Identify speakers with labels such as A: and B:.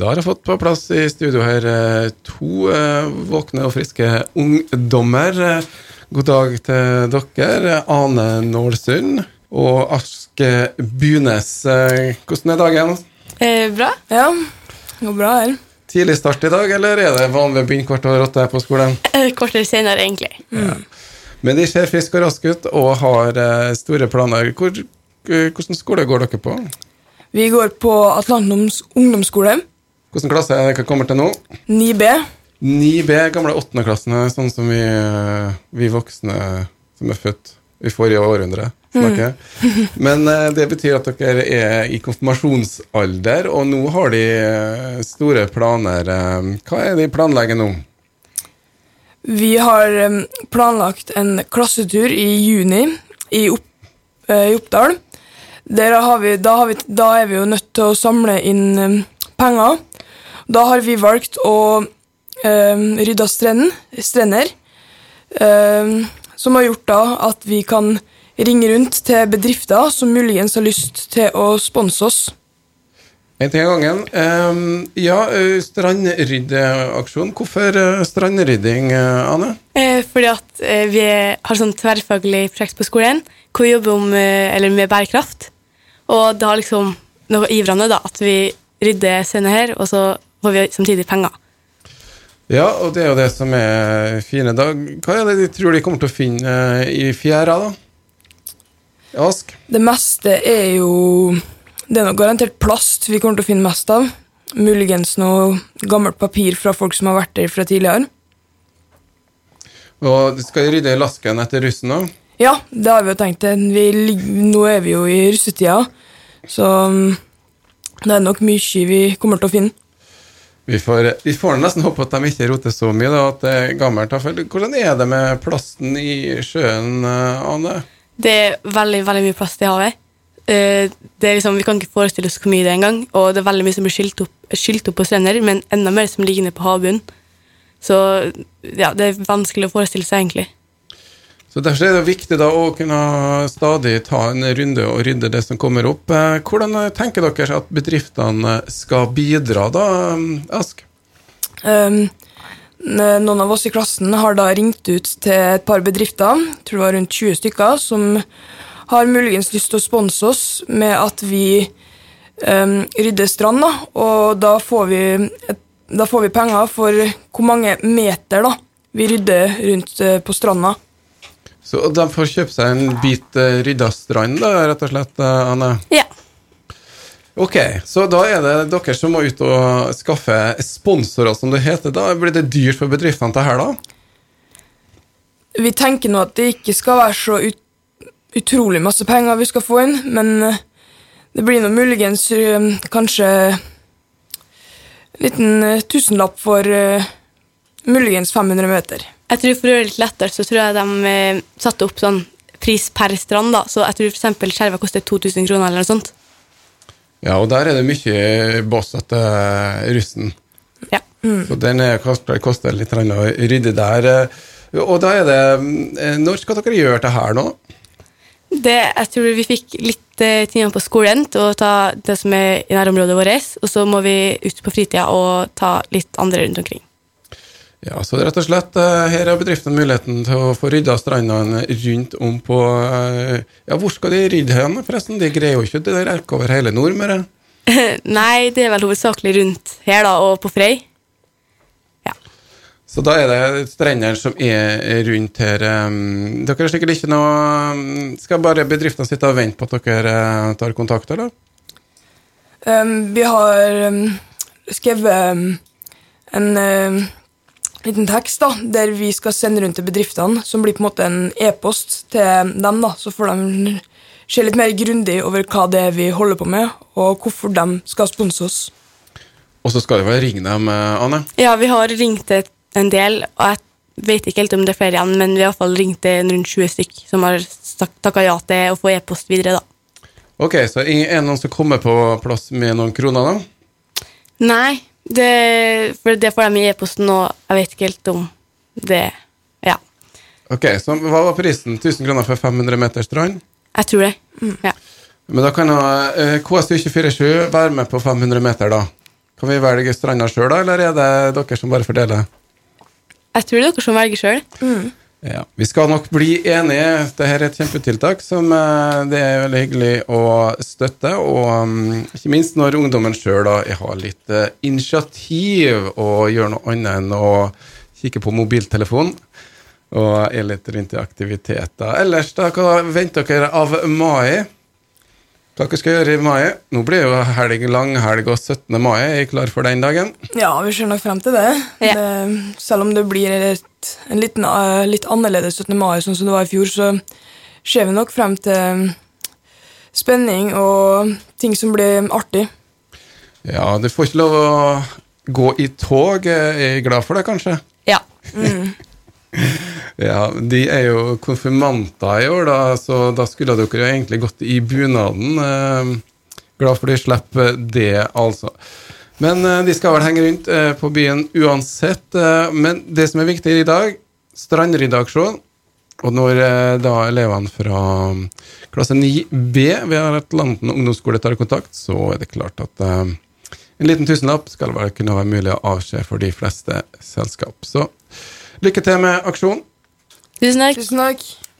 A: Da har jeg fått på plass i studio her eh, to eh, våkne og friske ungdommer. Eh, God dag til dere. Ane Nålsund og Aske Bunes. Eh, Hvordan er dagen?
B: Eh, bra.
C: Ja, det går bra her.
A: Tidlig start i dag, eller er det vanlig å begynne kvart over åtte på skolen?
B: Eh, Kvarter senere, egentlig.
A: Men de ser friske og raske ut og har store planer. Hvor, hvordan skole går dere på?
C: Vi går på Atlanten ungdomsskole,
A: Hvilken klasse er det dere kommer til nå?
C: 9B.
A: 9B, gamle åttendeklassene, sånn som vi, eh, vi voksne som er født i forrige århundre snakker. Men eh, det betyr at dere er i konfirmasjonsalder, og nå har de eh, store planer. Hva er de planlegger nå?
C: Vi har planlagt en klassetur i juni i, Opp, i Oppdal. Der har vi, da, har vi, da er vi jo nødt til å samle inn penger. Da har vi valgt å em, rydde strenden, strender, em, som har gjort da at vi kan ringe rundt til bedrifter som muligens har lyst til å sponse oss.
A: En ting av gangen. Eh, ja, eh, strandryddeaksjon. Hvorfor eh, strandrydding, eh, Ane?
B: Eh, fordi at eh, vi har sånn tverrfaglig prosjekt på skolen hvor vi jobber om, eh, eller med bærekraft. Og det har liksom noe ivrende da, at vi rydder scenen her, og så får vi samtidig penger.
A: Ja, og det er jo det som er fine. Da, hva er det de tror de kommer til å finne eh, i fjæra, da? Ask?
C: Det meste er jo Det er nok garantert plast vi kommer til å finne mest av. Muligens noe gammelt papir fra folk som har vært der fra tidligere.
A: Og de skal rydde i lasken etter russen òg?
C: Ja, det har vi jo tenkt. Vi, nå er vi jo i russetida, så det er nok mye vi kommer til å finne.
A: Vi får, vi får nesten håpe at de ikke roter så mye, da, at det er gammelt. Hvordan er det med plasten i sjøen, eh, Ane?
B: Det er veldig veldig mye plast i havet. Eh, det er liksom, vi kan ikke forestille oss hvor mye det er engang. Og det er veldig mye som blir skylt opp, skylt opp på strender, men enda mer som ligger nede på havbunnen. Så ja, det er vanskelig å forestille seg, egentlig.
A: Så Derfor er det viktig da å kunne stadig ta en runde og rydde det som kommer opp. Eh, Hvordan tenker dere at bedriftene skal bidra, da, Ask?
C: Um, noen av oss i klassen har da ringt ut til et par bedrifter, jeg tror det var rundt 20 stykker, som har muligens lyst til å sponse oss med at vi um, rydder strand, da, og da får, vi da får vi penger for hvor mange meter da, vi rydder rundt eh, på stranda.
A: Så de får kjøpe seg en bit uh, rydda strand, da, rett og slett, eh, Anne?
B: Ja.
A: Ok, så da er det dere som må ut og skaffe sponsorer, som det heter. Da blir det dyrt for bedriftene dette her, da?
C: Vi tenker nå at det ikke skal være så ut, utrolig masse penger vi skal få inn, men eh, det blir nå muligens eh, kanskje en liten eh, tusenlapp for uh, muligens 500 meter.
B: Jeg tror For å gjøre det litt lettere, så tror jeg de eh, satte opp sånn pris per strand. da. Så jeg tror eksempel skjerva koster 2000 kroner. eller noe sånt.
A: Ja, og der er det mye boss etter russen.
B: Ja.
A: Så den er, koster, litt å rydde der. Og da er det eh, Når skal dere gjøre det her nå?
B: Det, jeg tror vi fikk litt eh, timer på skolen til å ta det som er i nærområdet vårt, og så må vi ut på fritida og ta litt andre rundt omkring.
A: Ja, så rett og slett, eh, her har bedriften muligheten til å få rydda strandene rundt om på eh, Ja, hvor skal de rydde hen, forresten? De greier jo ikke det der rekke over hele Nordmøre.
B: Nei, det er vel hovedsakelig rundt her da, og på Frei. Ja.
A: Så da er det strendene som er rundt her. um, Dere er sikkert ikke noe Skal bare bedriftene sitte og vente på at dere eh, tar kontakt, eller?
C: Um, vi har um, skrevet um, en um, liten tekst da, der vi skal sende rundt til bedriftene, som blir på en måte en e-post til dem. da, Så får de se litt mer grundig over hva det er vi holder på med, og hvorfor de skal sponse oss.
A: Og så skal det vel ringe dem, eh, Anne?
B: ja, vi har ringt en del, og jeg vet ikke helt om det er flere igjen, men vi har i hvert fall ringt rundt 20 stykk som har takka ja til å få e-post videre. da.
A: Ok, så er det noen som kommer på plass med noen kroner, da?
B: Nei, det, for det får de i e-posten, nå. jeg vet ikke helt om det Ja,
A: Ok, så hva var prisen? 1000 kroner for 500 meter strand?
B: jeg tror det. Ja.
A: Men da kan uh, KSU247 være med på 500 meter, da. Kan vi velge stranda sjøl, da, eller er det dere som bare fordeler?
B: Jeg tror det er dere som velger sjøl.
A: Ja, Vi skal nok bli enige. Dette er et kjempetiltak som eh, det er veldig hyggelig å støtte. Og mm, ikke minst når ungdommen sjøl har litt eh, initiativ og gjør noe annet enn å kikke på mobiltelefonen. Og er litt rundt i aktiviteter. Ellers, da, hva venter dere av mai? Hva dere skal gjøre i mai? Nå blir jo helg, langhelg og 17. mai. Er jeg klar for den dagen?
C: Ja, vi ser nok frem til det.
B: Ja.
C: det selv om det blir et, en liten, uh, litt annerledes 17. mai, sånn som det var i fjor, så ser vi nok frem til spenning og ting som blir artig.
A: Ja, du får ikke lov å gå i tog. Er jeg glad for det, kanskje?
B: Ja.
A: Ja, de er jo konfirmanter i år, da, så da skulle dere jo egentlig gått i bunaden. Eh, glad for de slipper det, altså. Men eh, de skal vel henge rundt eh, på byen uansett. Eh, men det som er viktig i dag, strandredaksjon. Og når da elevene fra mm, klasse 9B ved Atlanten ungdomsskole tar kontakt, så er det klart at en liten tusenlapp skal vel kunne være mulig å avskje for de fleste selskap. Så lykke til med aksjonen.
B: Tusen takk.
C: Tusen takk.